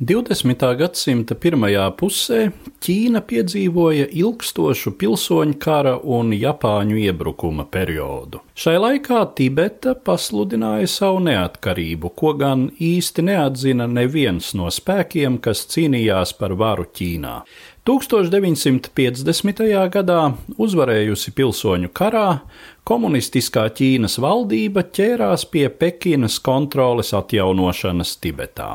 20. gadsimta pirmajā pusē Ķīna piedzīvoja ilgstošu pilsoņu kara un Japāņu iebrukuma periodu. Šai laikā Tibeta pasludināja savu neatkarību, ko gan īsti neatzina neviens no spēkiem, kas cīnījās par varu Ķīnā. 1950. gadā, uzvarējusi pilsoņu karā, komunistiskā Ķīnas valdība ķērās pie Pekinas kontroles atjaunošanas Tibetā.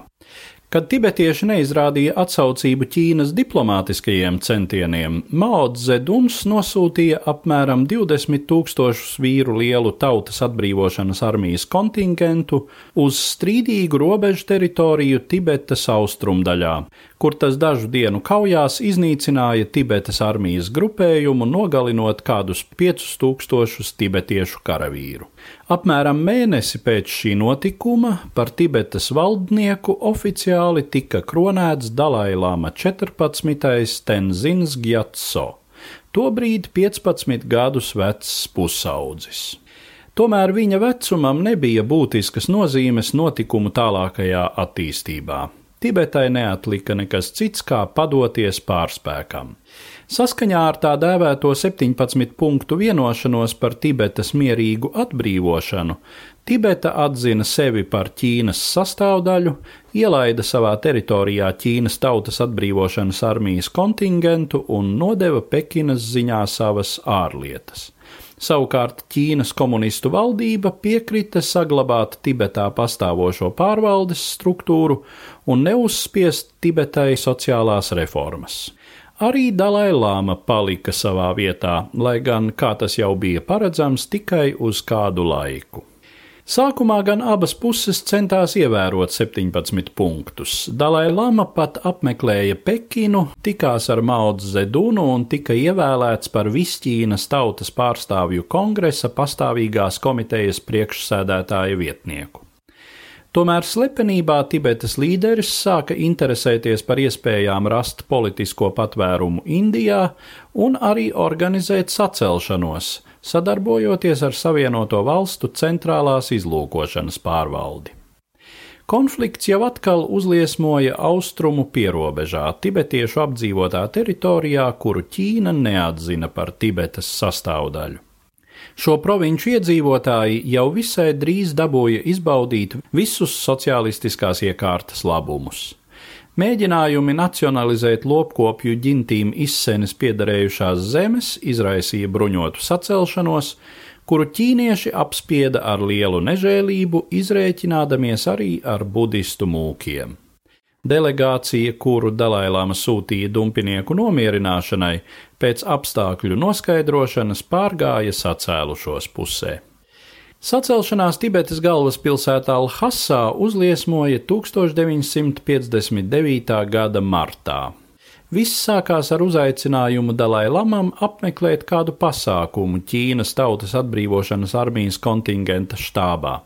Kad tibetieši neizrādīja atsaucību Ķīnas diplomātiskajiem centieniem, Mao Zeduns nosūtīja apmēram 20 tūkstošus vīru lielu tautas atbrīvošanas armijas kontingentu uz strīdīgu robežu teritoriju Tibetas austrumdaļā, kur tas dažu dienu kaujās iznīcināja Tibetas armijas grupējumu, nogalinot kādus 5000 tibetiešu karavīru. Apmēram mēnesi pēc šī notikuma par Tibetas valdnieku oficiāli tika kronēts Dalai Lama 14. Tenzins Gjatso, tobrīd 15 gadus vecs pusaudzis. Tomēr viņa vecumam nebija būtiskas nozīmes notikumu tālākajā attīstībā. Tibetai neatlika nekas cits, kā padoties pārspēkam. Saskaņā ar tā dēvēto 17 punktu vienošanos par Tibetas mierīgu atbrīvošanu, Tibeta atzina sevi par Ķīnas sastāvdaļu, ielaida savā teritorijā Ķīnas Tautas atbrīvošanas armijas kontingentu un nodeva Pekinas ziņā savas ārlietas. Savukārt Ķīnas komunistu valdība piekrita saglabāt Tibetā pastāvošo pārvaldes struktūru un neuzspiest Tibetai sociālās reformas. Arī Dalai Lāma palika savā vietā, lai gan, kā tas jau bija paredzams, tikai uz kādu laiku. Sākumā gan abas puses centās ievērot 17 punktus. Dalai Lama pat apmeklēja Pekinu, tikās ar Mao Zedunu un tika ievēlēts par Visķīnas tautas pārstāvju kongresa pastāvīgās komitejas priekšsēdētāja vietnieku. Tomēr slepenībā Tibetas līderis sāka interesēties par iespējām rast politisko patvērumu Indijā un arī organizēt sacelšanos, sadarbojoties ar Savienoto Valstu centrālās izlūkošanas pārvaldi. Konflikts jau atkal uzliesmoja austrumu pierobežā, tibetiešu apdzīvotā teritorijā, kuru Ķīna neatzina par Tibetas sastāvdaļu. Šo provinču iedzīvotāji jau visai drīz dabūja izbaudīt visus sociālistiskās iekārtas labumus. Mēģinājumi nacionalizēt lopkopju ģintīm izsenes piederējušās zemes izraisīja bruņotu sacelšanos, kuru ķīnieši apspieda ar lielu nežēlību, izrēķinādamies arī ar budistu mūkiem. Delegācija, kuru Dalailāma sūtīja dumpinieku nomierināšanai, pēc apstākļu noskaidrošanas pārgāja sacēlušos pusē. Sacelšanās Tibetas galvaspilsētā Lhasā uzliesmoja 1959. gada martā. Viss sākās ar uzaicinājumu Dalai Lamam apmeklēt kādu pasākumu Ķīnas Tautas atbrīvošanas armijas kontingenta štābā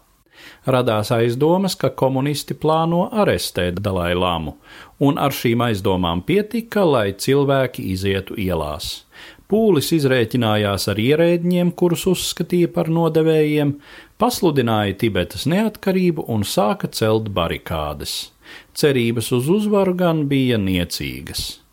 radās aizdomas, ka komunisti plāno arestēt Dalai Lamu, un ar šīm aizdomām pietika, lai cilvēki izietu ielās. Pūlis izrēķinājās ar ierēdņiem, kurus uzskatīja par nodevējiem, pasludināja Tibetas neatkarību un sāka celt barikādes. Cerības uz uzvaru gan bija niecīgas.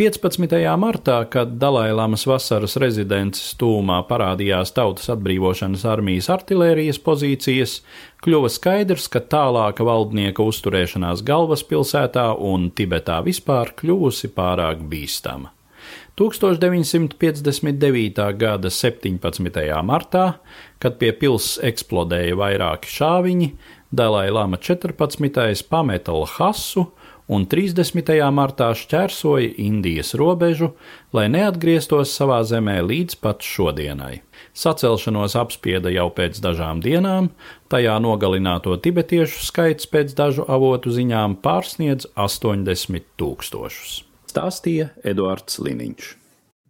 15. martā, kad Dalailamas vasaras rezidences tūmā parādījās Tautas atbrīvošanas armijas artilērijas pozīcijas, kļuva skaidrs, ka tālāka valdnieka uzturēšanās galvaspilsētā un Tibetā vispār kļuvusi pārāk bīstama. 1959. gada 17. martā, kad pie pilsētas eksplodēja vairāki šāviņi, Dalai Lama 14. pameta Lhasu un 30. martā šķērsoja Indijas robežu, lai neatgrieztos savā zemē līdz pat šodienai. Sacelšanos apspieda jau pēc dažām dienām, tajā nogalināto tibetiešu skaits pēc dažu avotu ziņām pārsniedz 80 tūkstošus. Stāstīja Eduards Liniņš.